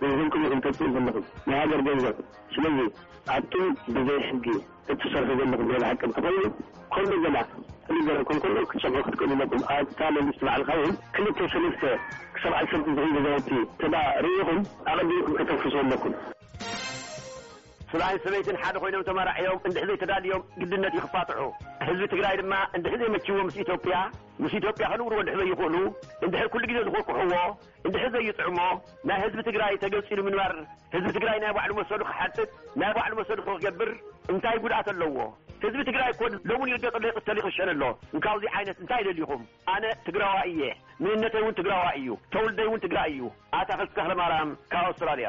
ገንዘብኩም ኢኹም ተጥፍኡ ዘለኹም ናይ ሃገር ገንዘብ ስለዚ ኣቱም ብዘይ ሕጊ እትሰርሑ ዘለኹም ናይ ብሓቂ እንተኾይኑ ኮሎ ገላ ክንገረኩም ኮሎ ክትሰምዑ ክትክእሉ ኣለኩም ኣታ መንግስቲ ባዕልኻ ውን ክልተ ሰለስተ ክሳብ ዓሰርተ ዝኾኑ ገዛውቲ ተዳ ርኢኹም ኣቐዲምኩም ከተፍርሱ ኣለኩም። ስብኣይን ሰበይትን ሓደ ኮይኖም ተመራዕዮም እንድሕ ዘይተዳልዮም ግድነት እዩ ክፋትሑ። ህዝቢ ትግራይ ድማ እንድሕ ዘይመችዎ ምስ ኢትዮጵያ ምስ ኢትዮጵያ ከንብርዎ እንድሕ ዘይኽእሉ እንድሕር ኩሉ ግዜ ዝኹርኩሕዎ እንድሕር ዘይጥዕሞ ናይ ህዝቢ ትግራይ ተገንፂሉ ምንባር ህዝቢ ትግራይ ናይ ባዕሉ መሰሉ ክሓትት ናይ ባዕሉ መሰሉ ክገብር እንታይ ጉድኣት ኣለዎ? ህዝቢ ትግራይ እኮ ሎሙን ይርገፅ ኣሎ ይቕተል ይኽሸን ኣሎ እንካብዙይ ዓይነት እንታይ ደሊኹም? ኣነ ትግራዋይ እየ ምንነተይ እውን ትግራዋይ እዩ ተውልደይ እውን ትግራይ እዩ። ኣታኽልቲ ተኽለማርያም ካብ ኣውስትራልያ።